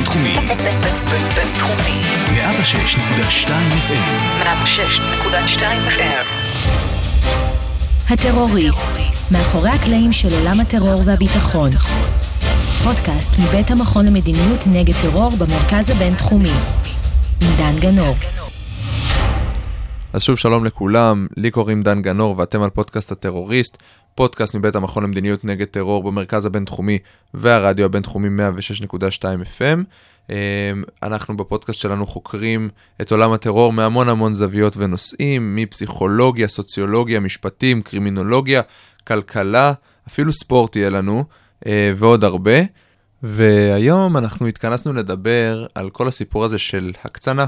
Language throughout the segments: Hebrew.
בינתחומי. בינתחומי. 106.2 FM. 106.2 FM. הטרוריסט, מאחורי הקלעים של עולם הטרור והביטחון. פודקאסט מבית המכון למדיניות נגד טרור במרכז הבינתחומי. עם דן גנור. אז שוב שלום לכולם, לי קוראים דן גנור ואתם על פודקאסט הטרוריסט, פודקאסט מבית המכון למדיניות נגד טרור במרכז הבינתחומי והרדיו הבינתחומי 106.2 FM. אמ, אנחנו בפודקאסט שלנו חוקרים את עולם הטרור מהמון המון זוויות ונושאים, מפסיכולוגיה, סוציולוגיה, משפטים, קרימינולוגיה, כלכלה, אפילו ספורט יהיה לנו, אה, ועוד הרבה. והיום אנחנו התכנסנו לדבר על כל הסיפור הזה של הקצנה.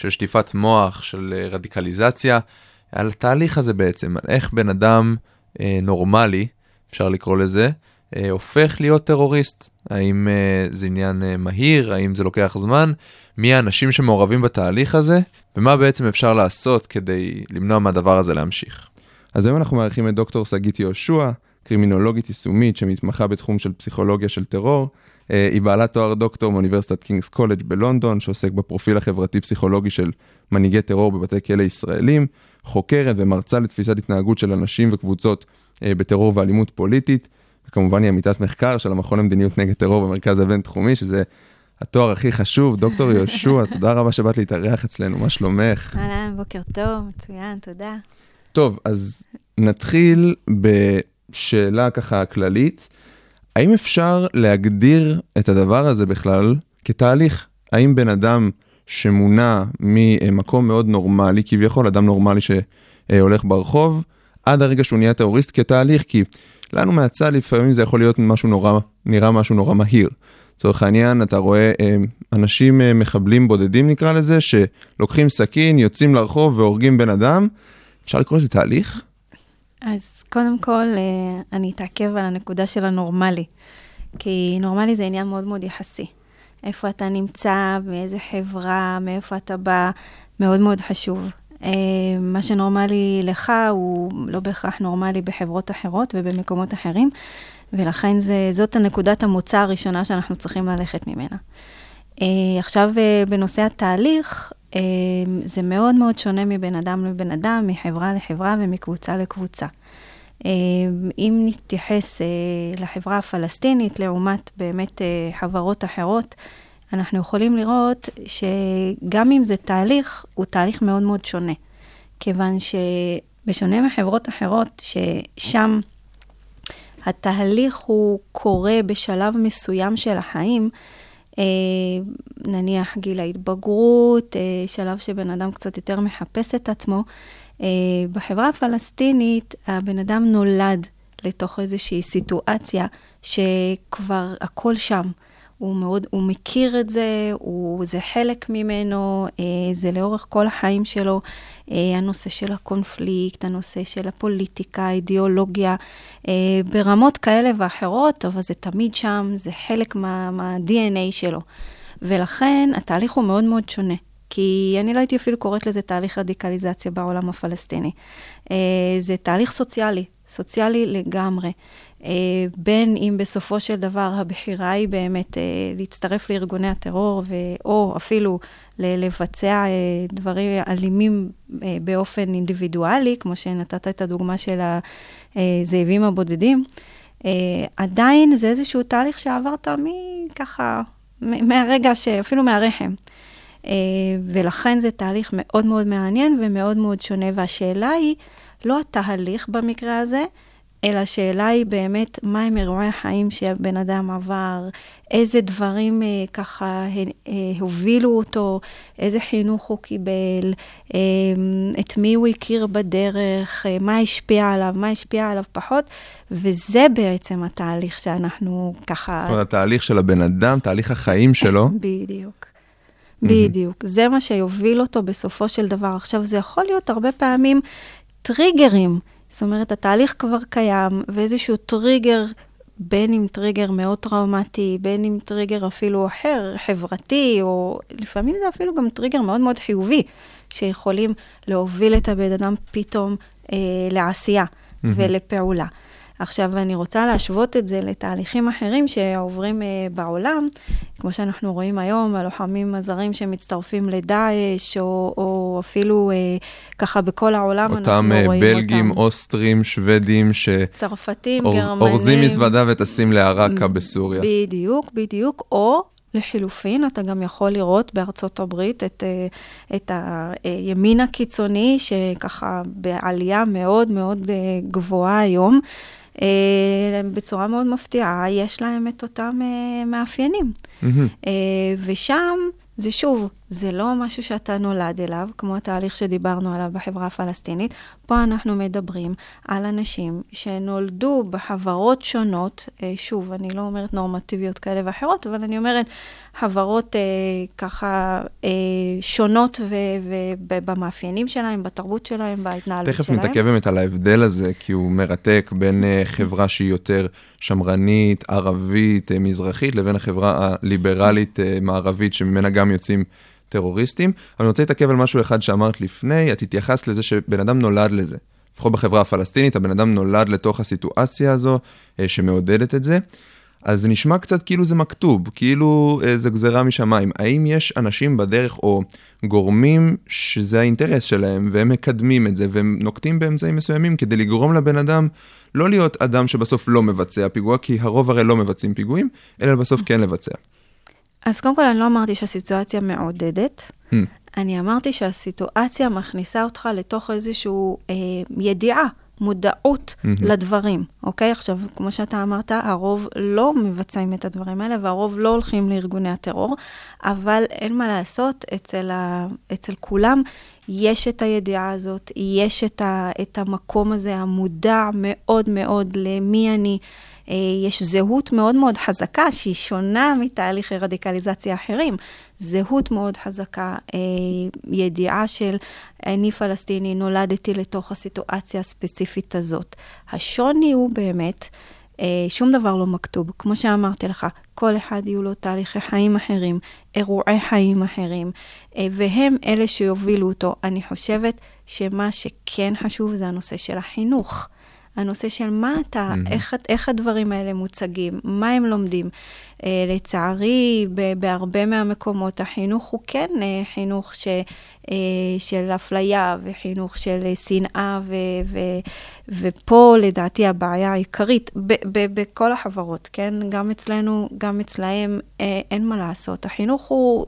של שטיפת מוח, של אה, רדיקליזציה, על התהליך הזה בעצם, על איך בן אדם אה, נורמלי, אפשר לקרוא לזה, אה, הופך להיות טרוריסט. האם אה, זה עניין אה, מהיר, האם זה לוקח זמן, מי האנשים שמעורבים בתהליך הזה, ומה בעצם אפשר לעשות כדי למנוע מהדבר הזה להמשיך. אז היום אנחנו מארחים את דוקטור שגית יהושע, קרימינולוגית יישומית שמתמחה בתחום של פסיכולוגיה של טרור. אה, היא בעלת תואר דוקטור מאוניברסיטת קינגס קולג' בלונדון, שעוסק בפרופיל החברתי-פסיכולוגי של מנהיגי טרור בבתי כלא ישראלים, חוקרת ומרצה לתפיסת התנהגות של אנשים וקבוצות אה, בטרור ואלימות פוליטית, וכמובן היא עמיתת מחקר של המכון למדיניות נגד טרור במרכז הבינתחומי, שזה התואר הכי חשוב. דוקטור יהושע, תודה רבה שבאת להתארח אצלנו, מה שלומך? אהלן, בוקר טוב, מצוין, תודה. טוב, אז נתחיל בשאלה ככה כללית. האם אפשר להגדיר את הדבר הזה בכלל כתהליך? האם בן אדם שמונע ממקום מאוד נורמלי, כביכול אדם נורמלי שהולך ברחוב, עד הרגע שהוא נהיה טרוריסט כתהליך, כי לנו מהצד לפעמים זה יכול להיות משהו נורא, נראה משהו נורא מהיר. לצורך העניין, אתה רואה אה, אנשים אה, מחבלים בודדים נקרא לזה, שלוקחים סכין, יוצאים לרחוב והורגים בן אדם. אפשר לקרוא לזה תהליך? אז קודם כל, אה, אני אתעכב על הנקודה של הנורמלי, כי נורמלי זה עניין מאוד מאוד יחסי. איפה אתה נמצא, מאיזה חברה, מאיפה אתה בא, מאוד מאוד חשוב. אה, מה שנורמלי לך הוא לא בהכרח נורמלי בחברות אחרות ובמקומות אחרים, ולכן זה, זאת הנקודת המוצא הראשונה שאנחנו צריכים ללכת ממנה. אה, עכשיו, בנושא התהליך, זה מאוד מאוד שונה מבין אדם לבין אדם, מחברה לחברה ומקבוצה לקבוצה. אה, אם נתייחס אה, לחברה הפלסטינית לעומת באמת אה, חברות אחרות, אנחנו יכולים לראות שגם אם זה תהליך, הוא תהליך מאוד מאוד שונה. כיוון שבשונה מחברות אחרות, ששם התהליך הוא קורה בשלב מסוים של החיים, נניח גיל ההתבגרות, שלב שבן אדם קצת יותר מחפש את עצמו, בחברה הפלסטינית, הבן אדם נולד לתוך איזושהי סיטואציה שכבר הכל שם. הוא מאוד, הוא מכיר את זה, הוא, זה חלק ממנו, אה, זה לאורך כל החיים שלו, אה, הנושא של הקונפליקט, הנושא של הפוליטיקה, האידיאולוגיה, אה, ברמות כאלה ואחרות, אבל זה תמיד שם, זה חלק מה-DNA מה שלו. ולכן התהליך הוא מאוד מאוד שונה. כי אני לא הייתי אפילו קוראת לזה תהליך רדיקליזציה בעולם הפלסטיני. אה, זה תהליך סוציאלי, סוציאלי לגמרי. אה, בין אם בסופו של דבר הבחירה היא באמת אה, להצטרף לארגוני הטרור, ו, או אפילו לבצע דברים אלימים באופן אינדיבידואלי, כמו שנתת את הדוגמה של הזאבים הבודדים, עדיין זה איזשהו תהליך שעברת מככה, מהרגע, אפילו מהרחם. אה, ולכן זה תהליך מאוד מאוד מעניין ומאוד מאוד שונה. והשאלה היא לא התהליך במקרה הזה, אלא השאלה היא באמת, מהם אירועי החיים שהבן אדם עבר, איזה דברים אה, ככה אה, הובילו אותו, איזה חינוך הוא קיבל, אה, את מי הוא הכיר בדרך, אה, מה השפיע עליו, מה השפיע עליו פחות, וזה בעצם התהליך שאנחנו ככה... זאת אומרת, התהליך של הבן אדם, תהליך החיים שלו. בדיוק. בדיוק. זה מה שיוביל אותו בסופו של דבר. עכשיו, זה יכול להיות הרבה פעמים טריגרים. זאת אומרת, התהליך כבר קיים, ואיזשהו טריגר, בין אם טריגר מאוד טראומטי, בין אם טריגר אפילו אחר, חברתי, או לפעמים זה אפילו גם טריגר מאוד מאוד חיובי, שיכולים להוביל את הבן אדם פתאום אה, לעשייה mm-hmm. ולפעולה. עכשיו, אני רוצה להשוות את זה לתהליכים אחרים שעוברים uh, בעולם, כמו שאנחנו רואים היום, הלוחמים הזרים שמצטרפים לדאעש, או, או אפילו uh, ככה בכל העולם אנחנו אותם רואים אה, אותם. בלגים, אוסטרים, שוודים, צרפתים, שאורזים גרמנים. מזוודה וטסים לעראקה בסוריה. בדיוק, בדיוק, או לחילופין, אתה גם יכול לראות בארצות הברית את, אה, את הימין הקיצוני, שככה בעלייה מאוד מאוד אה, גבוהה היום, אה, בצורה מאוד מפתיעה, יש להם את אותם מאפיינים. מהמם. ושם, זה שוב, זה לא משהו שאתה נולד אליו, כמו התהליך שדיברנו עליו בחברה הפלסטינית. פה אנחנו מדברים על אנשים שנולדו בחברות שונות, אה, שוב, אני לא אומרת נורמטיביות כאלה ואחרות, אבל אני אומרת חברות אה, ככה אה, שונות ובמאפיינים שלהם, בתרבות שלהם, בהתנהלות תכף שלהם. נתעכב באמת על ההבדל הזה, כי הוא מרתק בין אה, חברה שהיא יותר שמרנית, ערבית, אה, מזרחית, לבין החברה הליברלית, אה, שממנה גם יוצאים טרוריסטים. אבל אני רוצה להתעכב על משהו אחד שאמרת לפני, את התייחסת לזה שבן אדם נולד לזה. לפחות בחברה הפלסטינית, הבן אדם נולד לתוך הסיטואציה הזו אה, שמעודדת את זה. אז זה נשמע קצת כאילו זה מכתוב, כאילו אה, זה גזירה משמיים. האם יש אנשים בדרך או גורמים שזה האינטרס שלהם, והם מקדמים את זה, והם נוקטים באמצעים מסוימים כדי לגרום לבן אדם לא להיות אדם שבסוף לא מבצע פיגוע, כי הרוב הרי לא מבצעים פיגועים, אלא בסוף כן לבצע. אז קודם כל, אני לא אמרתי שהסיטואציה מעודדת. Hmm. אני אמרתי שהסיטואציה מכניסה אותך לתוך איזושהי אה, ידיעה, מודעות מהמם. לדברים, אוקיי? עכשיו, כמו שאתה אמרת, הרוב לא מבצעים את הדברים האלה, והרוב לא הולכים לארגוני הטרור, אבל אין מה לעשות, אצל, ה, אצל כולם יש את הידיעה הזאת, יש את, ה, את המקום הזה המודע מאוד מאוד למי אני. אה, יש זהות מאוד מאוד חזקה, שהיא שונה מתהליכי רדיקליזציה אחרים. זהות מאוד חזקה, אה, ידיעה של אני פלסטיני, נולדתי לתוך הסיטואציה הספציפית הזאת. השוני הוא באמת, אה, שום דבר לא מכתוב. כמו שאמרתי לך, כל אחד יהיו לו תהליכי חיים אחרים, אירועי חיים אחרים, והם אלה שיובילו אותו. אני חושבת שמה שכן חשוב זה הנושא של החינוך. הנושא של מה אתה, Mhm. איך, איך הדברים האלה מוצגים, מה הם לומדים. Uh, לצערי, ב- בהרבה מהמקומות החינוך הוא כן uh, חינוך ש, uh, של אפליה וחינוך של שנאה, ו, ו, ופה לדעתי הבעיה העיקרית, ב- ב- בכל החברות, כן? גם אצלנו, גם אצלהם, uh, אין מה לעשות. החינוך הוא...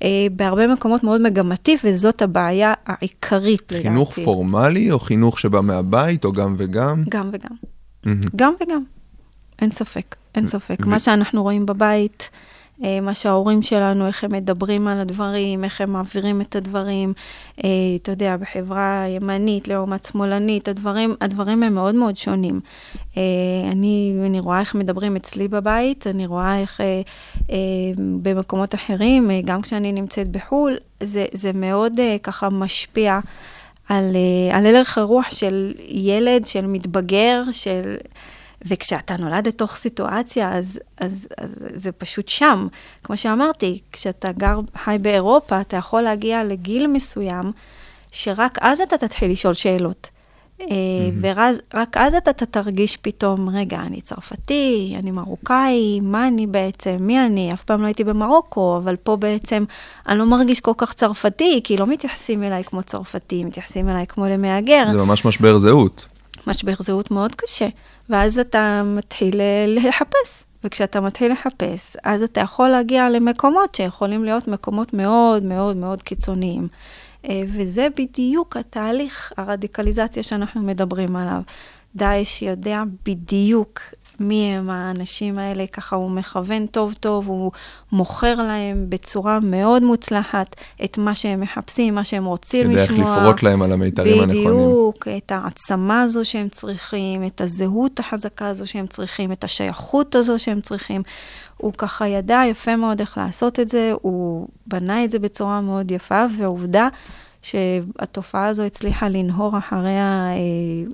uh, בהרבה מקומות מאוד מגמתי, וזאת הבעיה העיקרית, לדעתי. חינוך פורמלי, או חינוך שבא מהבית, או גם וגם? גם וגם. מהמם. גם וגם. אין ספק, אין ספק. ו- מה שאנחנו רואים בבית, אה, מה שההורים שלנו, איך הם מדברים על הדברים, איך הם מעבירים את הדברים, אה, אתה יודע, בחברה ימנית לעומת שמאלנית, הדברים, הדברים הם מאוד מאוד שונים. אה, אני, אני רואה איך מדברים אצלי בבית, אני רואה איך אה, אה, במקומות אחרים, אה, גם כשאני נמצאת בחו"ל, זה, זה מאוד אה, ככה משפיע. על, אה, על הלך הרוח של ילד, של מתבגר, של... וכשאתה נולד לתוך סיטואציה, אז, אז, אז זה פשוט שם. כמו שאמרתי, כשאתה גר, חי באירופה, אתה יכול להגיע לגיל מסוים, שרק אז אתה תתחיל לשאול שאלות. Mm-hmm. ורק אז אתה אתה תרגיש פתאום, רגע, אני צרפתי, אני מרוקאי, מה אני בעצם, מי אני? אף פעם לא הייתי במרוקו, אבל פה בעצם אני לא מרגיש כל כך צרפתי, כי לא מתייחסים אליי כמו צרפתי, מתייחסים אליי כמו למהגר. זה ממש משבר זהות. משבר זהות מאוד קשה. ואז אתה מתחיל לחפש. וכשאתה מתחיל לחפש, אז אתה יכול להגיע למקומות שיכולים להיות מקומות מאוד מאוד מאוד קיצוניים. אה, וזה בדיוק התהליך הרדיקליזציה שאנחנו מדברים עליו. דאעש יודע בדיוק מי הם האנשים האלה, ככה הוא מכוון טוב טוב, הוא מוכר להם בצורה מאוד מוצלחת את מה שהם מחפשים, מה שהם רוצים יודע איך לשמוע. לפרוט להם על המיתרים הנכונים. בדיוק, את העצמה הזו שהם צריכים, את הזהות החזקה הזו שהם צריכים, את השייכות הזו שהם צריכים. הוא ככה ידע יפה מאוד איך לעשות את זה, הוא בנה את זה בצורה מאוד יפה, והעובדה שהתופעה הזו הצליחה לנהור אחריה אה,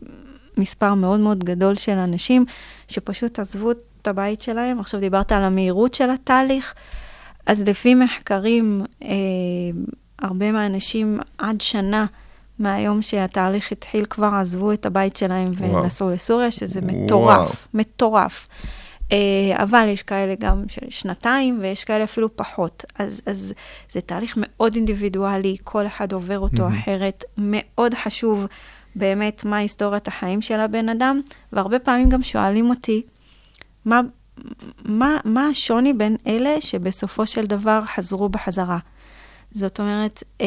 מספר מאוד מאוד גדול של אנשים, שפשוט עזבו את הבית שלהם. עכשיו דיברת על המהירות של התהליך, אז לפי מחקרים, אה, הרבה מהאנשים עד שנה מהיום שהתהליך התחיל כבר עזבו את הבית שלהם. ונסעו לסוריה, שזה וואו. מטורף, מטורף. אה, אבל יש כאלה גם של שנתיים, ויש כאלה אפילו פחות. אז, אז זה תהליך מאוד אינדיבידואלי, כל אחד עובר אותו מהמם. אחרת. מאוד חשוב באמת מה היסטוריית החיים של הבן אדם, והרבה פעמים גם שואלים אותי, מה, מה, מה השוני בין אלה שבסופו של דבר חזרו בחזרה? זאת אומרת, אה,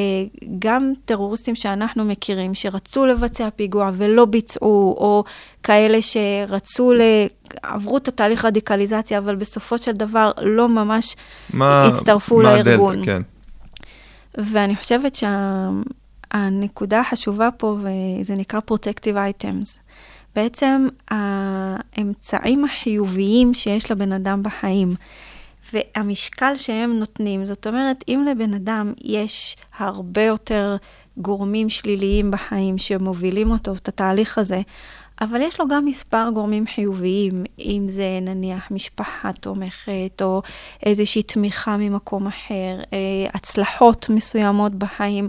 גם טרוריסטים שאנחנו מכירים, שרצו לבצע פיגוע ולא ביצעו, או כאלה שרצו, ל... עברו את התהליך רדיקליזציה, אבל בסופו של דבר לא ממש מה, הצטרפו מה לארגון. הדלתא, כן. ואני חושבת שהנקודה החשובה פה, וזה נקרא Protective Items, בעצם האמצעים החיוביים שיש לבן אדם בחיים, והמשקל שהם נותנים, זאת אומרת, אם לבן אדם יש הרבה יותר גורמים שליליים בחיים שמובילים אותו, את התהליך הזה, אבל יש לו גם מספר גורמים חיוביים, אם זה נניח משפחה תומכת, או איזושהי תמיכה ממקום אחר, אה, הצלחות מסוימות בחיים.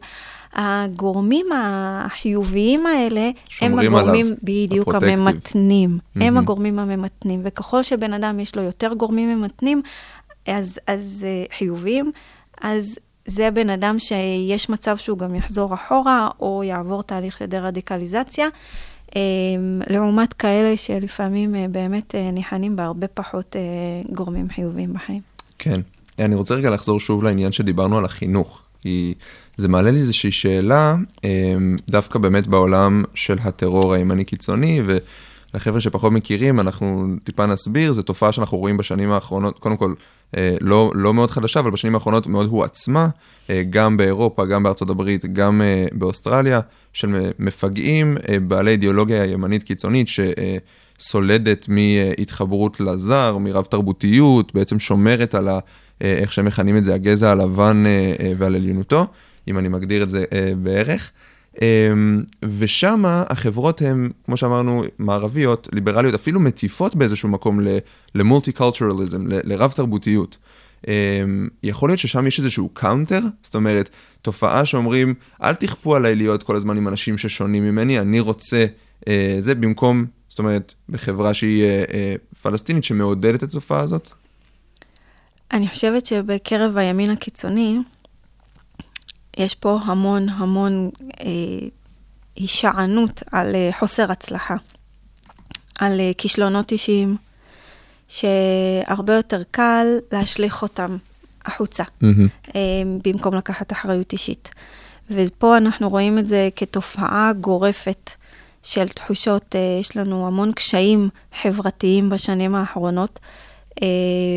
הגורמים החיוביים האלה, הם הגורמים, עליו, בדיוק, הפרוטקטיב. הממתנים. הם מהמם. הגורמים הממתנים, וככל שבן אדם יש לו יותר גורמים ממתנים, אז, אז אה, חיוביים, אז זה בן אדם שיש מצב שהוא גם יחזור אחורה, או יעבור תהליך של דה-רדיקליזציה, אה, לעומת כאלה שלפעמים אה, באמת ניחנים בהרבה פחות גורמים חיוביים בחיים. כן. אני רוצה רגע לחזור שוב לעניין שדיברנו על החינוך, כי זה מעלה לי איזושהי שאלה, אמ, דווקא באמת בעולם של הטרור הימני קיצוני, ולחבר'ה שפחות מכירים, אנחנו טיפה נסביר, זו תופעה שאנחנו רואים בשנים האחרונות, קודם כל, אה, לא, לא מאוד חדשה, אבל בשנים האחרונות מאוד הועצמה, אה, גם באירופה, גם בארצות הברית, גם אה, באוסטרליה, של מפגעים אה, בעלי אידיאולוגיה ימנית קיצונית, שסולדת מהתחברות לזר, מרב תרבותיות, בעצם שומרת על ה... אה, איך שהם מכנים את זה, הגזע הלבן אה, אה, ועל עליונותו, אם אני מגדיר את זה אה, בערך. אה, ושם החברות הן, כמו שאמרנו, מערביות, ליברליות, אפילו מטיפות באיזשהו מקום ל multiculturalism, לרב תרבותיות. אה, יכול להיות ששם יש איזשהו counter, זאת אומרת, תופעה שאומרים, אל תכפו עליי להיות כל הזמן עם אנשים ששונים ממני, אני רוצה אה, זה במקום, זאת אומרת, בחברה שהיא אה, אה, פלסטינית שמעודדת את התופעה הזאת? אני חושבת שבקרב הימין הקיצוני, יש פה המון המון אה, הישענות על אה, חוסר הצלחה, על אה, כישלונות אישיים, שהרבה יותר קל להשליך אותם החוצה, מהמם. אה, במקום לקחת אחריות אישית. ופה אנחנו רואים את זה כתופעה גורפת של תחושות, אה, יש לנו המון קשיים חברתיים בשנים האחרונות, אה,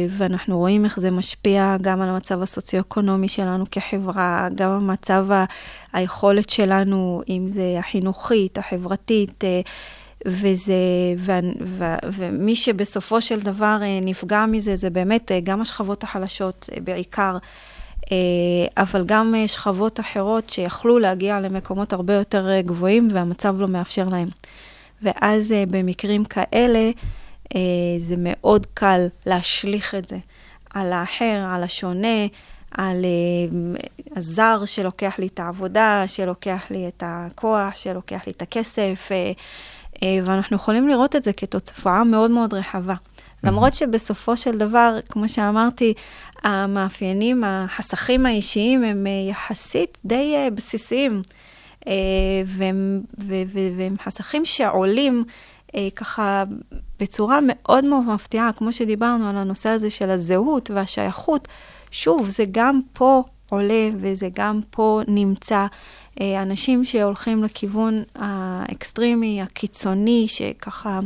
ואנחנו רואים איך זה משפיע גם על המצב הסוציו-אקונומי שלנו כחברה, גם המצב, היכולת שלנו, אם זה החינוכית, החברתית, אה, וזה, ו, ו, ומי שבסופו של דבר אה, נפגע מזה, זה באמת אה, גם השכבות החלשות אה, בעיקר, אה, אבל גם אה, שכבות אחרות שיכלו להגיע למקומות הרבה יותר אה, גבוהים, והמצב לא מאפשר להם. ואז אה, במקרים כאלה, אה, זה מאוד קל להשליך את זה על האחר, על השונה, על אה, הזר שלוקח לי את העבודה, שלוקח לי את הכוח, שלוקח לי את הכסף, אה, אה, ואנחנו יכולים לראות את זה כתופעה מאוד מאוד רחבה. למרות שבסופו של דבר, כמו שאמרתי, המאפיינים, החסכים האישיים הם אה, יחסית די אה, בסיסיים, אה, והם, והם חסכים שעולים אה, ככה בצורה מאוד מאוד מפתיעה, כמו שדיברנו על הנושא הזה של הזהות והשייכות. שוב, זה גם פה עולה וזה גם פה נמצא. אה, אנשים שהולכים לכיוון האקסטרימי, הקיצוני, שככה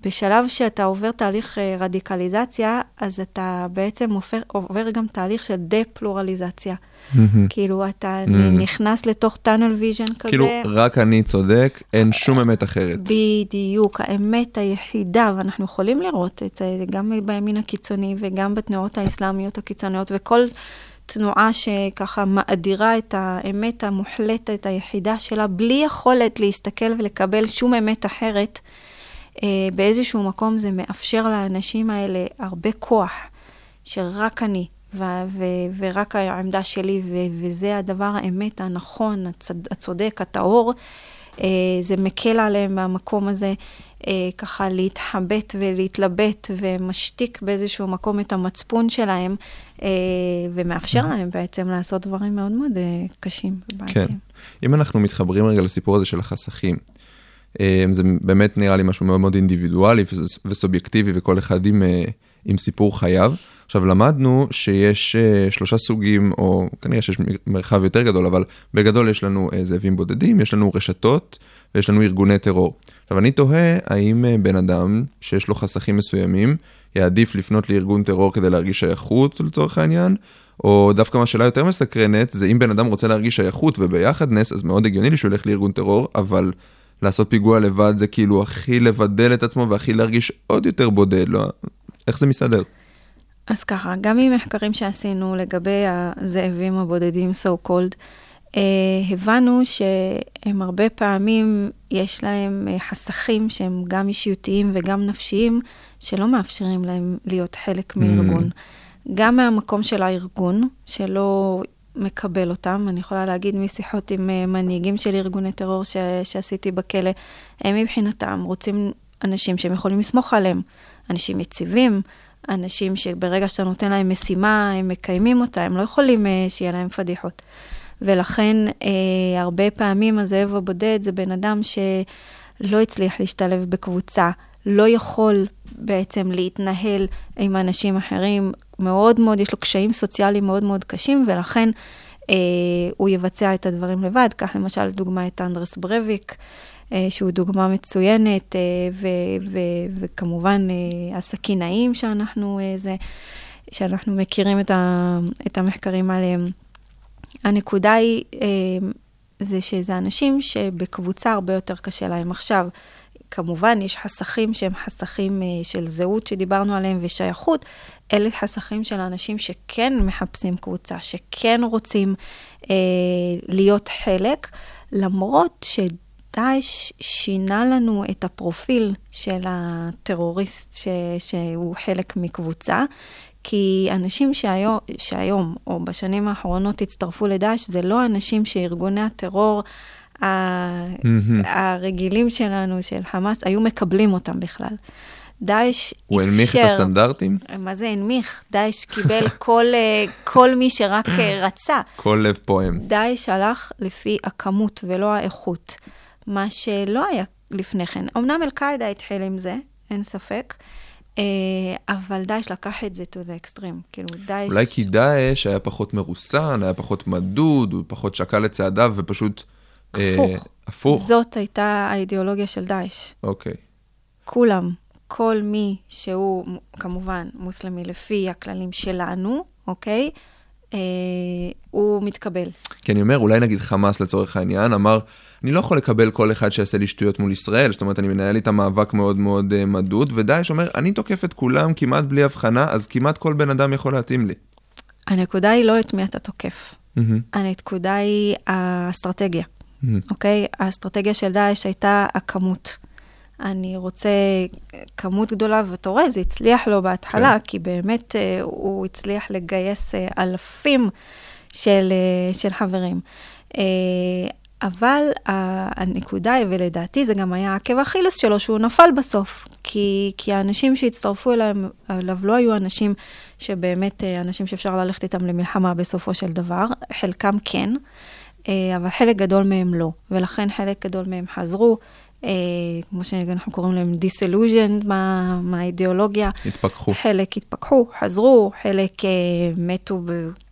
בשלב שאתה עובר תהליך אה, רדיקליזציה, אז אתה בעצם עובר, עובר גם תהליך של דה-פלורליזציה. כאילו, אתה. נכנס לתוך tunnel vision כזה. כאילו, רק אני צודק, אין שום אמת אחרת. בדיוק, האמת היחידה, ואנחנו יכולים לראות את זה גם בימין הקיצוני וגם בתנועות האסלאמיות הקיצוניות, וכל תנועה שככה מאדירה את האמת המוחלטת היחידה שלה, בלי יכולת להסתכל ולקבל שום אמת אחרת, אה, באיזשהו מקום זה מאפשר לאנשים האלה הרבה כוח, שרק אני, ו- ו- ורק העמדה שלי, ו- וזה הדבר האמת, הנכון, הצד- הצודק, הטהור, אה, זה מקל עליהם מהמקום הזה. אה, ככה להתחבט ולהתלבט ומשתיק באיזשהו מקום את המצפון שלהם, אה, ומאפשר להם בעצם לעשות דברים מאוד מאוד אה, קשים. כן. אם אנחנו מתחברים רגע לסיפור הזה של החסכים, אה, זה באמת נראה לי משהו מאוד מאוד אינדיבידואלי וס- וסובייקטיבי, וכל אחד עם, אה, עם סיפור חייו. עכשיו, למדנו שיש אה, שלושה סוגים, או כנראה שיש מרחב יותר גדול, אבל בגדול יש לנו אה, זאבים בודדים, יש לנו רשתות ויש לנו ארגוני טרור. עכשיו, אני תוהה האם אה, בן אדם שיש לו חסכים מסוימים, יעדיף לפנות לארגון טרור כדי להרגיש שייכות לצורך העניין, או דווקא מה שאלה יותר מסקרנת, זה אם בן אדם רוצה להרגיש שייכות וביחדנס, אז מאוד הגיוני לי שהוא ילך לארגון טרור, אבל לעשות פיגוע לבד זה כאילו הכי לבדל את עצמו והכי להרגיש עוד יותר בודד, לא? איך זה מסתדר? אז ככה, גם ממחקרים שעשינו לגבי הזאבים הבודדים, so called, אה, הבנו שהם הרבה פעמים, יש להם אה, חסכים שהם גם אישיותיים וגם נפשיים, שלא מאפשרים להם להיות חלק מארגון. גם מהמקום של הארגון, שלא מקבל אותם. אני יכולה להגיד משיחות עם אה, מנהיגים של ארגוני טרור ש- שעשיתי בכלא, הם מבחינתם רוצים אנשים שהם יכולים לסמוך עליהם, אנשים יציבים, אנשים שברגע שאתה נותן להם משימה, הם מקיימים אותה, הם לא יכולים אה, שיהיה להם פדיחות. ולכן אה, הרבה פעמים הזאב הבודד זה בן אדם שלא הצליח להשתלב בקבוצה, לא יכול בעצם להתנהל עם אנשים אחרים, מאוד מאוד, יש לו קשיים סוציאליים מאוד מאוד קשים, ולכן אה, הוא יבצע את הדברים לבד. קח למשל לדוגמה את אנדרס אה, שהוא דוגמה מצוינת, אה, ו- ו- וכמובן אה, הסכינאים שאנחנו, אה, זה, שאנחנו מכירים את, ה- את המחקרים עליהם. הנקודה היא, אה, זה שזה אנשים שבקבוצה הרבה יותר קשה להם. עכשיו, כמובן, יש חסכים שהם חסכים אה, של זהות שדיברנו עליהם ושייכות. אלה חסכים של אנשים שכן מחפשים קבוצה, שכן רוצים אה, להיות חלק, למרות שדאעש שינה לנו את הפרופיל של הטרוריסט ש, שהוא חלק מקבוצה. כי אנשים שהיום, שהיום, או בשנים האחרונות הצטרפו לדאעש, זה לא אנשים שארגוני הטרור ה- הרגילים שלנו, של חמאס, היו מקבלים אותם בכלל. דאעש אפשר... הוא הנמיך את הסטנדרטים? מה זה הנמיך? דאעש קיבל כל, אה, כל מי שרק אה, רצה. כל לב פועם. דאעש הלך לפי הכמות ולא האיכות, מה שלא היה לפני כן. אמנם אל-קאעידה התחיל עם זה, אין ספק, אה, אבל דאעש לקח את זה to the extreme. כאילו, דאעש... אולי כי דאעש היה פחות מרוסן, היה פחות מדוד, הוא פחות שקל את צעדיו ופשוט... אה, הפוך. הפוך. זאת הייתה האידיאולוגיה של דאעש. אוקיי. כולם, כל מי שהוא כמובן מוסלמי לפי הכללים שלנו, אוקיי? אה, הוא מתקבל. כי אני אומר, אולי נגיד חמאס לצורך העניין, אמר, אני לא יכול לקבל כל אחד שיעשה לי שטויות מול ישראל, זאת אומרת, אני מנהל איתם מאבק מאוד מאוד uh, מדוד, ודאעש אומר, אני תוקף את כולם כמעט בלי הבחנה, אז כמעט כל בן אדם יכול להתאים לי. הנקודה היא לא את מי אתה תוקף. הנקודה היא האסטרטגיה. אוקיי? האסטרטגיה של דאעש הייתה הכמות. אני רוצה כמות גדולה, ואתה רואה, זה הצליח לו בהתחלה, כן. כי באמת אה, הוא הצליח לגייס אה, אלפים של, אה, של חברים. אבל הנקודה ולדעתי זה גם היה עקב אכילס שלו, שהוא נפל בסוף. כי, כי האנשים שהצטרפו אליו, אליו לא היו אנשים שבאמת, אנשים שאפשר ללכת איתם למלחמה בסופו של דבר, חלקם כן, אבל חלק גדול מהם לא. ולכן חלק גדול מהם חזרו, אה, כמו שאנחנו קוראים להם מה, מהאידיאולוגיה. התפכחו. חלק התפכחו, חזרו, חלק אה, מתו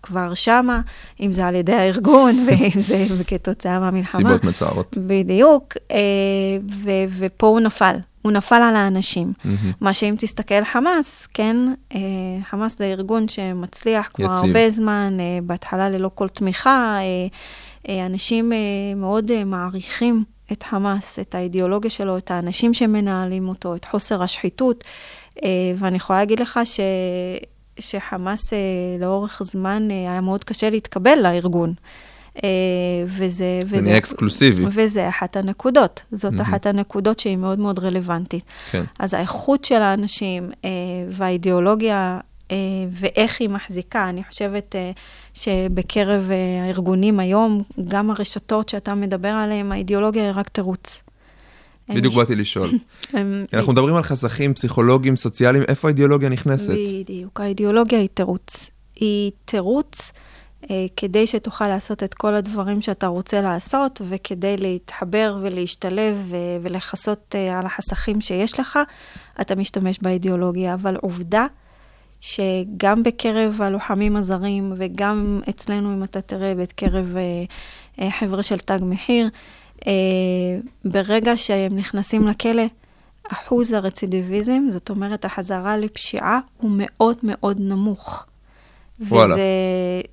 כבר שמה, אם זה על ידי הארגון ואם זה כתוצאה מהמלחמה. סיבות מצערות. בדיוק, אה, ו- ופה הוא נפל. הוא נפל על האנשים. מהמם. מה שאם תסתכל חמאס, כן, אה, חמאס זה ארגון שמצליח כבר יציב. הרבה זמן, אה, בהתחלה ללא כל תמיכה. אה, אה, אנשים אה, מאוד אה, מעריכים את חמאס, את האידיאולוגיה שלו, את האנשים שמנהלים אותו, את חוסר השחיתות. אה, ואני יכולה להגיד לך ש... שחמאס אה, לאורך זמן אה, היה מאוד קשה להתקבל לארגון. וזה... זה נהיה אקסקלוסיבי. וזה אחת הנקודות. זאת מהמם. אחת הנקודות שהיא מאוד מאוד רלוונטית. כן. אז האיכות של האנשים והאידיאולוגיה ואיך היא מחזיקה. אני חושבת אה, שבקרב אה, הארגונים היום, גם הרשתות שאתה מדבר עליהן, האידיאולוגיה היא רק תירוץ. בדיוק באתי לשאול. אנחנו מדברים על חסכים פסיכולוגיים, סוציאליים, איפה האידיאולוגיה נכנסת? בדיוק, האידיאולוגיה היא תירוץ. היא תירוץ אה, כדי שתוכל לעשות את כל הדברים שאתה רוצה לעשות, וכדי להתחבר ולהשתלב ו- ולכסות אה, על החסכים שיש לך, אתה משתמש באידיאולוגיה. אבל עובדה שגם בקרב הלוחמים הזרים, וגם אצלנו, אם אתה תראה, בקרב אה, אה, חבר'ה של תג מחיר, אה, ברגע שהם נכנסים לכלא, אחוז הרצידיביזם, זאת אומרת, החזרה לפשיעה, הוא מאוד מאוד נמוך. וואלה. וזה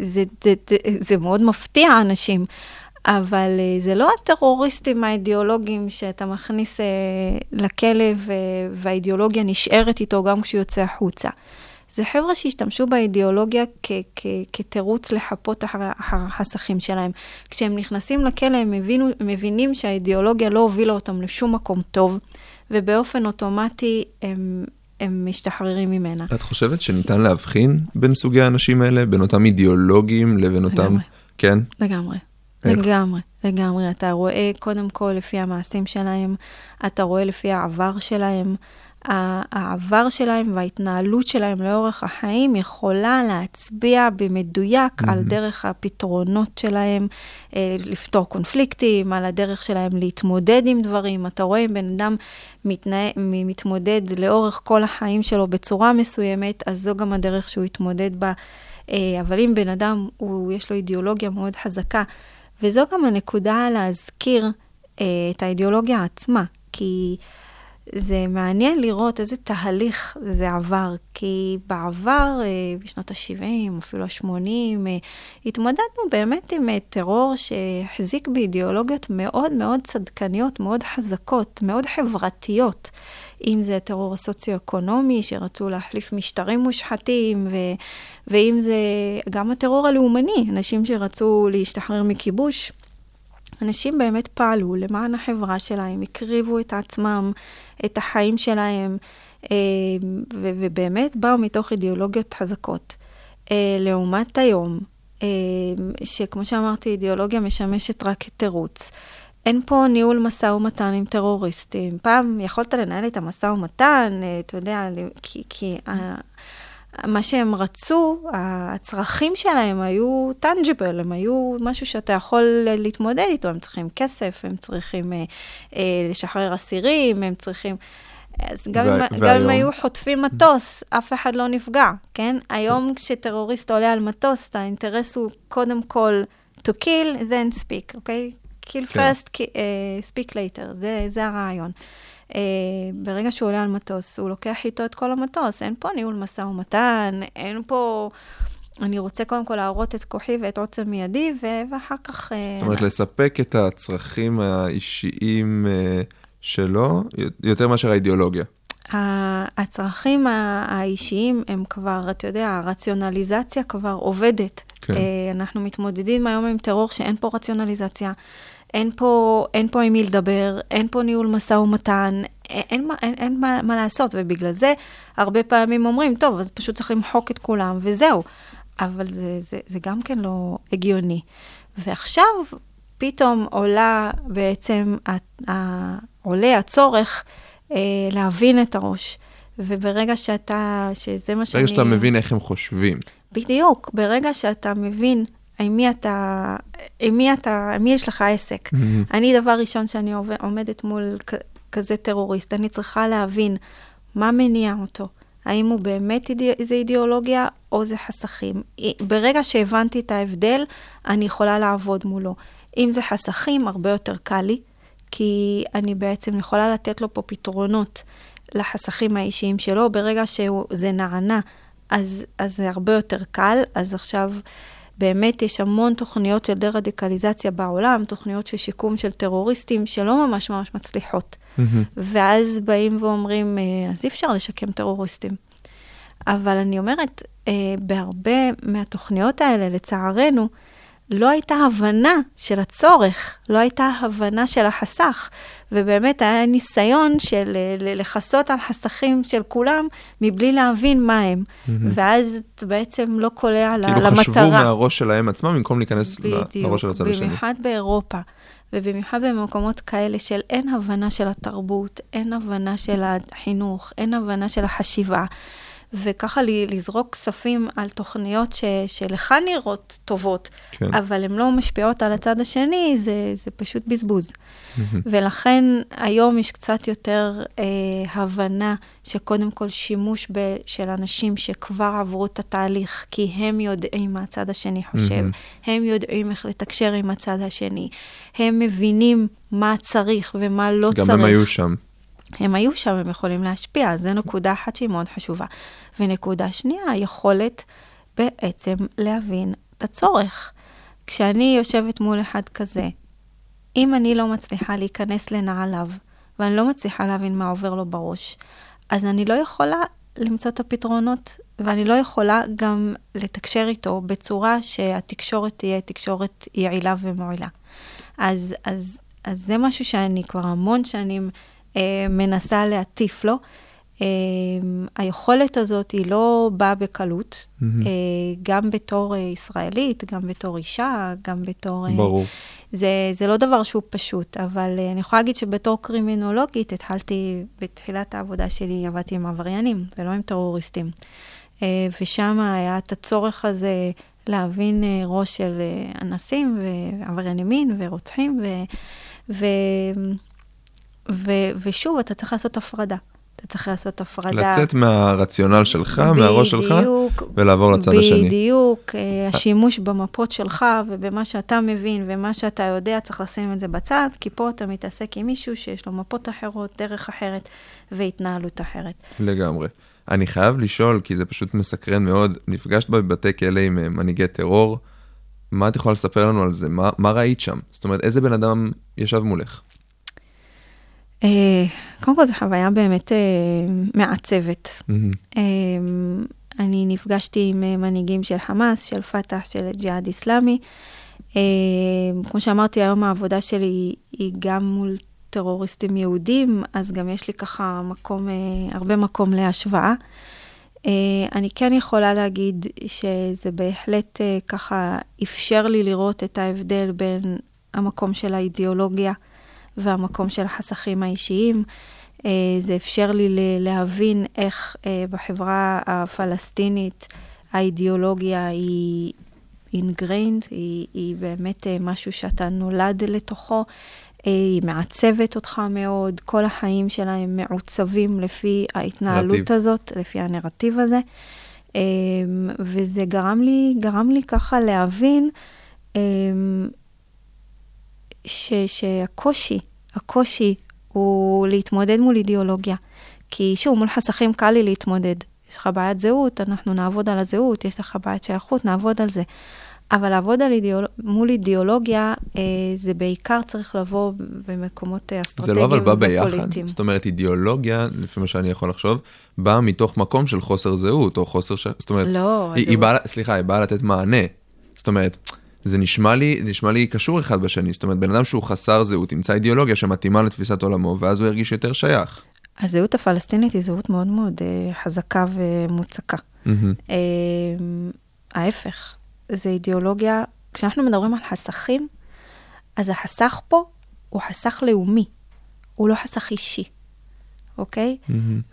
זה, זה, זה, זה מאוד מפתיע אנשים, אבל זה לא הטרוריסטים האידיאולוגיים שאתה מכניס לכלא והאידיאולוגיה נשארת איתו גם כשהוא יוצא החוצה. זה חבר'ה שהשתמשו באידיאולוגיה כ- כ- כתירוץ לחפות אחר אחר החסכים שלהם. כשהם נכנסים לכלא הם הבינו, הם מבינים שהאידיאולוגיה לא הובילה אותם לשום מקום טוב, ובאופן אוטומטי הם, הם משתחררים ממנה. את חושבת שניתן להבחין בין סוגי האנשים האלה, בין אותם אידיאולוגים לבין אותם... לגמרי. כן? לגמרי. איך? לגמרי, לגמרי. אתה רואה קודם כל לפי המעשים שלהם, אתה רואה לפי העבר שלהם. העבר שלהם וההתנהלות שלהם לאורך החיים יכולה להצביע במדויק mm-hmm. על דרך הפתרונות שלהם, אה, לפתור קונפליקטים, על הדרך שלהם להתמודד עם דברים. אתה רואה אם בן אדם מתנה... מתמודד לאורך כל החיים שלו בצורה מסוימת, אז זו גם הדרך שהוא יתמודד בה. אה, אבל אם בן אדם, הוא, יש לו אידיאולוגיה מאוד חזקה, וזו גם הנקודה להזכיר אה, את האידיאולוגיה עצמה, כי זה מעניין לראות איזה תהליך זה עבר, כי בעבר, אה, בשנות ה-70, אפילו ה-80, אה, התמודדנו באמת עם אה, טרור שהחזיק באידיאולוגיות מאוד מאוד צדקניות, מאוד חזקות, מאוד חברתיות. אם זה הטרור הסוציו-אקונומי, שרצו להחליף משטרים מושחתים, ו- ואם זה גם הטרור הלאומני, אנשים שרצו להשתחרר מכיבוש. אנשים באמת פעלו למען החברה שלהם, הקריבו את עצמם, את החיים שלהם, ו- ובאמת באו מתוך אידיאולוגיות חזקות. אה, לעומת היום, אה, שכמו שאמרתי, אידיאולוגיה משמשת רק כתירוץ. אין פה ניהול משא ומתן עם טרוריסטים. פעם יכולת לנהל את המשא ומתן, אה, אתה יודע, כי, כי מה שהם רצו, הצרכים שלהם היו טנג'יבל, הם היו משהו שאתה יכול להתמודד איתו, הם צריכים כסף, הם צריכים אה, אה, לשחרר אסירים, הם צריכים... אז גם, וה- אם, גם? אם היו חוטפים מטוס, אף אחד לא נפגע, כן? היום כשטרוריסט עולה על מטוס, האינטרס הוא קודם כל to kill, then speak, אוקיי? kill כן. first, אה, speak later, זה, זה הרעיון. Uh, ברגע שהוא עולה על מטוס, הוא לוקח איתו את כל המטוס, אין פה ניהול משא ומתן, אין פה... אני רוצה קודם כל להראות את כוחי ואת עוצם ידי, ו- ואחר כך... אה, זאת אומרת, לספק את הצרכים האישיים אה, שלו, יותר מאשר האידיאולוגיה. הצרכים האישיים הם כבר, אתה יודע, הרציונליזציה כבר עובדת. כן. אה, אנחנו מתמודדים היום עם טרור שאין פה רציונליזציה, אין פה, אין פה עם מי לדבר, אין פה ניהול משא ומתן, אין, אין, מה- אין, אין מה, מה לעשות, ובגלל זה הרבה פעמים אומרים, טוב, אז פשוט צריך למחוק את כולם, וזהו. אבל זה, זה, זה גם כן לא הגיוני. ועכשיו פתאום עולה בעצם, עולה הצורך אה, להבין את הראש. וברגע שאתה, שזה מה שאני... ברגע שאתה מבין איך הם חושבים. בדיוק, ברגע שאתה מבין עם מי אתה, עם מי אתה, עם מי יש לך עסק. אני, דבר ראשון שאני עובד- עומדת מול כ- כזה טרוריסט, אני צריכה להבין מה מניע אותו. האם הוא באמת אידא, איזה אידיאולוגיה או זה חסכים. ברגע שהבנתי את ההבדל, אני יכולה לעבוד מולו. אם זה חסכים, הרבה יותר קל לי, כי אני בעצם יכולה לתת לו פה פתרונות לחסכים האישיים שלו. ברגע שזה נענה, אז, אז זה הרבה יותר קל. אז עכשיו באמת יש המון תוכניות של דה-רדיקליזציה בעולם, תוכניות של שיקום של טרוריסטים שלא ממש ממש מצליחות. ואז באים ואומרים, אה, אז אי אפשר לשקם טרוריסטים. אבל אני אומרת, אה, בהרבה מהתוכניות האלה, לצערנו, לא הייתה הבנה של הצורך, לא הייתה הבנה של החסך, ובאמת היה ניסיון של ל- לכסות על חסכים של כולם, מבלי להבין מה הם. ואז אתה בעצם לא קולע ל- למטרה. כאילו חשבו מהראש שלהם עצמם במקום להיכנס ל- לראש של הצד השני. במיוחד באירופה, ובמיוחד במקומות כאלה של אין הבנה של התרבות, אין הבנה של החינוך, אין הבנה של החשיבה. וככה לזרוק כספים על תוכניות ש, שלך נראות טובות, כן. אבל הן לא משפיעות על הצד השני, זה, זה פשוט בזבוז. ולכן היום יש קצת יותר אה, הבנה שקודם כל שימוש ב, של אנשים שכבר עברו את התהליך, כי הם יודעים מה הצד השני חושב, הם יודעים איך לתקשר עם הצד השני, הם מבינים מה צריך ומה לא גם צריך. הם היו שם. הם היו שם, הם יכולים להשפיע, אז זו נקודה אחת שהיא מאוד חשובה. ונקודה שנייה, היכולת בעצם להבין את הצורך. כשאני יושבת מול אחד כזה, אם אני לא מצליחה להיכנס לנעליו, ואני לא מצליחה להבין מה עובר לו בראש, אז אני לא יכולה למצוא את הפתרונות, ואני לא יכולה גם לתקשר איתו בצורה שהתקשורת תהיה תקשורת יעילה ומועילה. אז, אז, אז זה משהו שאני כבר המון שנים מנסה להטיף לו. אה, היכולת הזאת היא לא באה בקלות, אה, גם בתור אה, ישראלית, גם בתור אישה, גם בתור... אה, ברור. זה, זה לא דבר שהוא פשוט, אבל אני יכולה להגיד שבתור קרימינולוגית התחלתי, בתחילת העבודה שלי עבדתי עם עבריינים ולא עם טרוריסטים. ושם היה את הצורך הזה להבין ראש של אנסים ועברייני מין ורוצחים, ו, ו, ו, ושוב, אתה צריך לעשות הפרדה. אתה צריך לעשות הפרדה. לצאת מהרציונל שלך, מהראש שלך, בדיוק, ולעבור לצד השני. בדיוק, אה, השימוש במפות שלך ובמה שאתה מבין ומה שאתה יודע, צריך לשים את זה בצד, כי פה אתה מתעסק עם מישהו שיש לו מפות אחרות, דרך אחרת והתנהלות אחרת. לגמרי. אני חייב לשאול, כי זה פשוט מסקרן מאוד, נפגשת בבתי כלא עם אה, מנהיגי טרור, מה את יכולה לספר לנו על זה? מה, מה ראית שם? זאת אומרת, איזה בן אדם ישב מולך? אה, קודם כל, זו חוויה באמת אה, מעצבת. מהמם. אה, אני נפגשתי עם אה, מנהיגים של חמאס, של פת"ח, של ג'יהאד איסלאמי. כמו שאמרתי, היום העבודה שלי היא- היא גם מול טרוריסטים יהודים, אז גם יש לי ככה מקום, הרבה מקום להשוואה. אה, אני כן יכולה להגיד שזה בהחלט ככה אפשר לי לראות את ההבדל בין המקום של האידיאולוגיה והמקום של החסכים האישיים. אה, זה אפשר לי להבין איך אה, בחברה הפלסטינית האידיאולוגיה היא ingrained, היא, היא באמת אה, משהו שאתה נולד לתוכו, היא מעצבת אותך מאוד, כל החיים שלהם מעוצבים לפי ההתנהלות נרטיב. הזאת, לפי הנרטיב הזה. וזה גרם לי, גרם לי ככה להבין ש, שהקושי, הקושי הוא להתמודד מול אידיאולוגיה. כי שוב, מול חסכים קל לי להתמודד. יש לך בעיית זהות, אנחנו נעבוד על הזהות, יש לך בעיית שייכות, נעבוד על זה. אבל לעבוד על אידיאול... מול אידיאולוגיה, אה, זה בעיקר צריך לבוא במקומות אה, זה אסטרטגיים לא אבל בא ביחד? ופוליטיים. זאת אומרת, אידיאולוגיה, לפי מה שאני יכול לחשוב, באה מתוך מקום של חוסר זהות, או חוסר ש... זאת אומרת, לא, היא, היא הזהות- באה, סליחה, היא באה לתת מענה. זאת אומרת, זה נשמע לי, נשמע לי קשור אחד בשני. זאת אומרת, בן אדם שהוא חסר זהות, ימצא אידיאולוגיה שמתאימה לתפיסת עולמו, ואז הוא ירגיש יותר שייך. הזהות הפלסטינית היא זהות מאוד מאוד אה, חזקה ומוצקה. אה, ההפך, זה אידיאולוגיה, כשאנחנו מדברים על חסכים, אז החסך פה הוא חסך לאומי, הוא לא חסך אישי, אוקיי?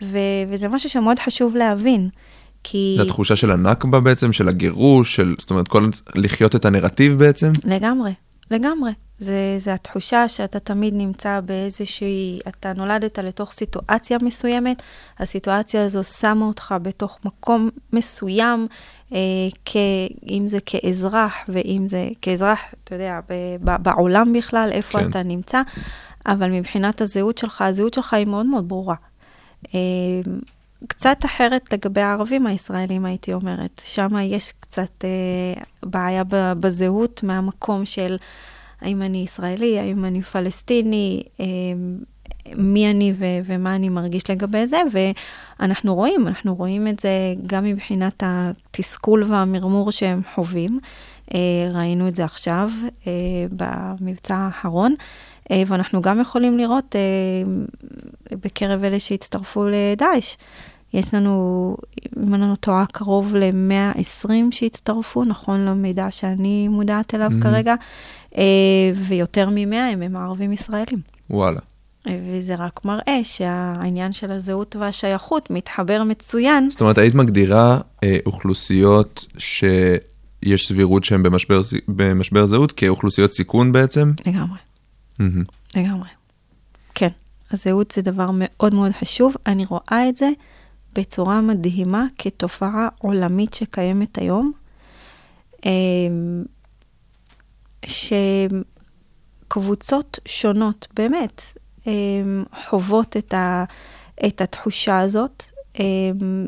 ו- וזה משהו שמאוד חשוב להבין, כי... זה התחושה של הנכבה בעצם, של הגירוש, של, זאת אומרת, כל, לחיות את הנרטיב בעצם? לגמרי, לגמרי. זה, זה התחושה שאתה תמיד נמצא באיזושהי, אתה נולדת לתוך סיטואציה מסוימת, הסיטואציה הזו שמה אותך בתוך מקום מסוים, אה, כ, אם זה כאזרח ואם זה כאזרח, אתה יודע, ב, ב, בעולם בכלל, איפה. כן. אתה נמצא, אבל מבחינת הזהות שלך, הזהות שלך היא מאוד מאוד ברורה. אה, קצת אחרת לגבי הערבים הישראלים, הייתי אומרת. שם יש קצת אה, בעיה בזהות מהמקום של האם אני ישראלי, האם אני פלסטיני, אה, מי אני ו- ומה אני מרגיש לגבי זה, ואנחנו רואים, אנחנו רואים את זה גם מבחינת התסכול והמרמור שהם חווים. אה, ראינו את זה עכשיו אה, במבצע האחרון, אה, ואנחנו גם יכולים לראות בקרב אלה שהצטרפו לדאעש. יש לנו, אם אני לא טועה, קרוב ל-120 שהצטרפו, נכון למידע שאני מודעת אליו mm-hmm. כרגע, ויותר מ-100 הם, הם ערבים ישראלים. וואלה. וזה רק מראה שהעניין של הזהות והשייכות מתחבר מצוין. זאת אומרת, היית מגדירה אה, אוכלוסיות שיש סבירות שהן במשבר, במשבר זהות כאוכלוסיות סיכון בעצם? לגמרי. Mm-hmm. לגמרי. כן, הזהות זה דבר מאוד מאוד חשוב. אני רואה את זה בצורה מדהימה כתופעה עולמית שקיימת היום. אה, שקבוצות שונות, באמת, חוות את, ה, את התחושה הזאת.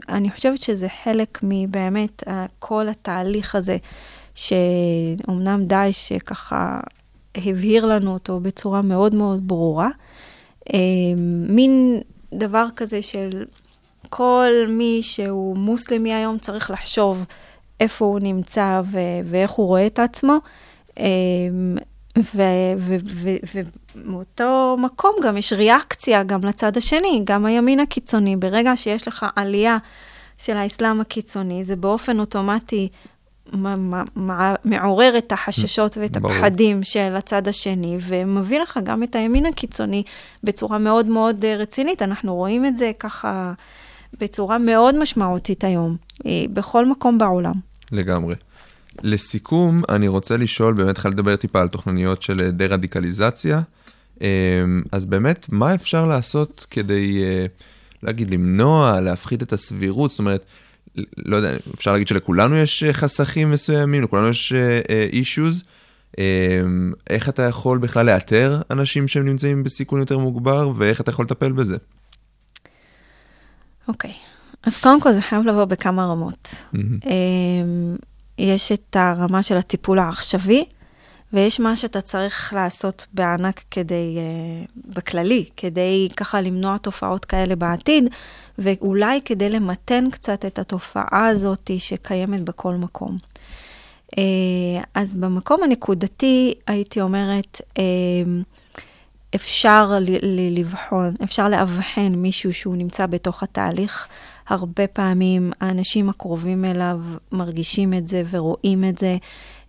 אני חושבת שזה חלק מבאמת כל התהליך הזה, שאומנם דאעש ככה הבהיר לנו אותו בצורה מאוד מאוד ברורה. מין דבר כזה של כל מי שהוא מוסלמי היום צריך לחשוב איפה הוא נמצא ו- ואיך הוא רואה את עצמו. ומאותו מקום גם יש ריאקציה גם לצד השני, גם הימין הקיצוני. ברגע שיש לך עלייה של האסלאם הקיצוני, זה באופן אוטומטי מעורר את החששות ואת הפחדים של הצד השני, ומביא לך גם את הימין הקיצוני בצורה מאוד מאוד רצינית. אנחנו רואים את זה ככה בצורה מאוד משמעותית היום, אה, בכל מקום בעולם. לגמרי. לסיכום, אני רוצה לשאול, באמת התחלתי לדבר טיפה על תוכניות של דה-רדיקליזציה. אמ, אז באמת, מה אפשר לעשות כדי, אה, להגיד, למנוע, להפחית את הסבירות? זאת אומרת, לא יודע, אפשר להגיד שלכולנו יש אה, חסכים מסוימים, לכולנו יש אישוז. אה, איך אתה יכול בכלל לאתר אנשים שהם נמצאים בסיכון יותר מוגבר, ואיך אתה יכול לטפל בזה? אוקיי, okay. אז קודם כל זה חייב לבוא בכמה רמות. Mm-hmm. יש את הרמה של הטיפול העכשווי, ויש מה שאתה צריך לעשות בענק כדי, uh, בכללי, כדי ככה למנוע תופעות כאלה בעתיד, ואולי כדי למתן קצת את התופעה הזאת שקיימת בכל מקום. Uh, אז במקום הנקודתי, הייתי אומרת, uh, אפשר לבחון, אפשר לאבחן מישהו שהוא נמצא בתוך התהליך. הרבה פעמים האנשים הקרובים אליו מרגישים את זה ורואים את זה.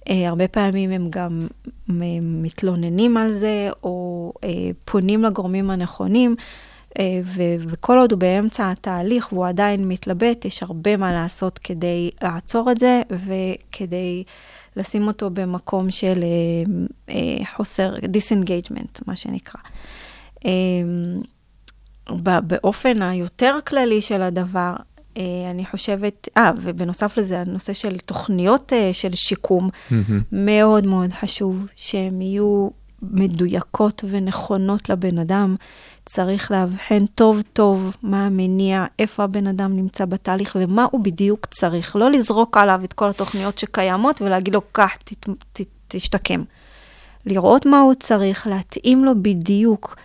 Uh, הרבה פעמים הם גם מתלוננים על זה, או uh, פונים לגורמים הנכונים, אה, ו- וכל עוד הוא באמצע התהליך והוא עדיין מתלבט, יש הרבה מה לעשות כדי לעצור את זה, וכדי לשים אותו במקום של אה, אה, חוסר, disengagement, מה שנקרא. אה, באופן היותר כללי של הדבר, אה, אני חושבת, אה, ובנוסף לזה, הנושא של תוכניות אה, של שיקום, mm-hmm. מאוד מאוד חשוב שהן יהיו מדויקות ונכונות לבן אדם. צריך לאבחן טוב טוב מה המניע, איפה הבן אדם נמצא בתהליך ומה הוא בדיוק צריך. לא לזרוק עליו את כל התוכניות שקיימות ולהגיד לו, קח, ת, ת, תשתקם. לראות מה הוא צריך, להתאים לו בדיוק.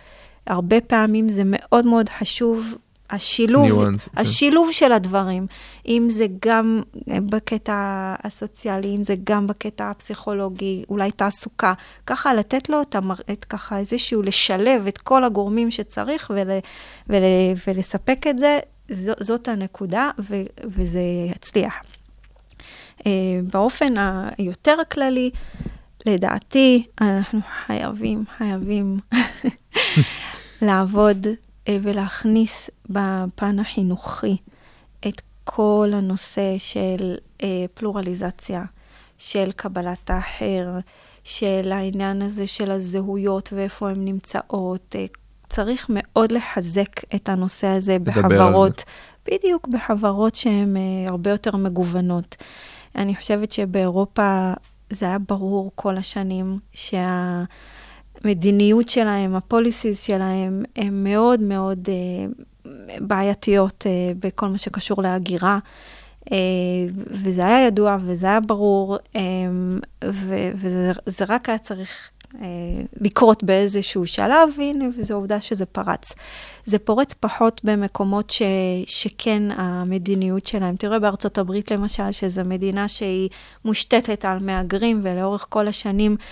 הרבה פעמים זה מאוד מאוד חשוב, השילוב, ניואנס, כן. השילוב okay. של הדברים, אם זה גם בקטע הסוציאלי, אם זה גם בקטע הפסיכולוגי, אולי תעסוקה, ככה לתת לו את, המר... את ככה איזשהו, לשלב את כל הגורמים שצריך ול... ול... ולספק את זה, ז... זאת הנקודה, ו... וזה יצליח. אה, באופן היותר כללי, לדעתי, אנחנו חייבים, חייבים לעבוד ולהכניס בפן החינוכי את כל הנושא של אה, פלורליזציה, של קבלת האחר, של העניין הזה של הזהויות ואיפה הן נמצאות. אה, צריך מאוד לחזק את הנושא הזה בחברות. בדיוק בחברות שהן הרבה יותר מגוונות. אני חושבת שבאירופה זה היה ברור כל השנים שה... המדיניות שלהם, הפוליסיס שלהם, הן מאוד מאוד uh, בעייתיות uh, בכל מה שקשור להגירה. Uh, וזה היה ידוע וזה היה ברור, um, ו- וזה רק היה צריך אה, לקרות באיזשהו שלב, והנה, וזו עובדה שזה פרץ. זה פורץ פחות במקומות ש, שכן המדיניות שלהם. תראה בארצות הברית למשל, שזו מדינה שהיא מושתתת על מהגרים, ולאורך כל השנים אה,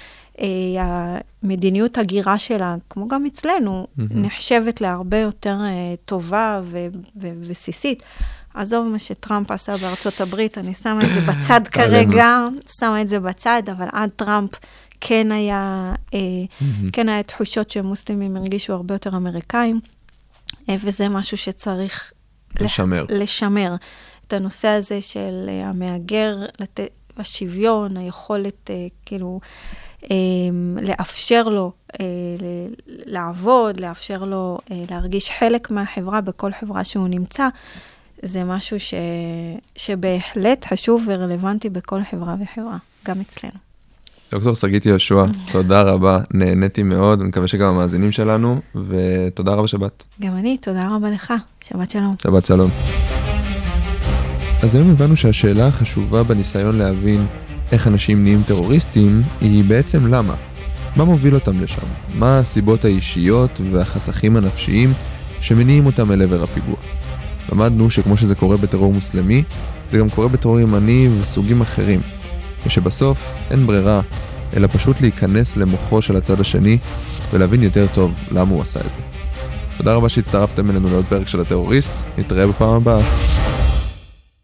המדיניות הגירה שלה, כמו גם אצלנו, mm-hmm. נחשבת להרבה יותר אה, טובה ובסיסית. עזוב מה שטראמפ עשה בארצות הברית, אני שמה את זה בצד כרגע, שמה את זה בצד, אבל עד טראמפ כן היה, אה, כן היה תחושות שמוסלמים הרגישו הרבה יותר אמריקאים, אה, וזה משהו שצריך לשמר. לשמר. את הנושא הזה של אה, המהגר, השוויון, היכולת, כאילו, לאפשר לו לעבוד, לאפשר לו להרגיש חלק מהחברה בכל חברה שהוא נמצא. זה משהו ש... שבהחלט חשוב ורלוונטי בכל חברה וחברה, גם אצלנו. דוקטור שגית יהושע, תודה רבה, נהניתי מאוד, אני מקווה שגם המאזינים שלנו, ותודה רבה שבאת. גם אני, תודה רבה לך, שבת שלום. שבת שלום. אז היום הבנו שהשאלה החשובה בניסיון להבין איך אנשים נהיים טרוריסטים, היא בעצם למה. מה מוביל אותם לשם? מה הסיבות האישיות והחסכים הנפשיים שמניעים אותם אל עבר הפיגוע? למדנו שכמו שזה קורה בטרור מוסלמי, זה גם קורה בטרור ימני וסוגים אחרים, ושבסוף אין ברירה, אלא פשוט להיכנס למוחו של הצד השני ולהבין יותר טוב למה הוא עשה את זה. תודה רבה שהצטרפתם אלינו לעוד פרק של הטרוריסט, נתראה בפעם הבאה.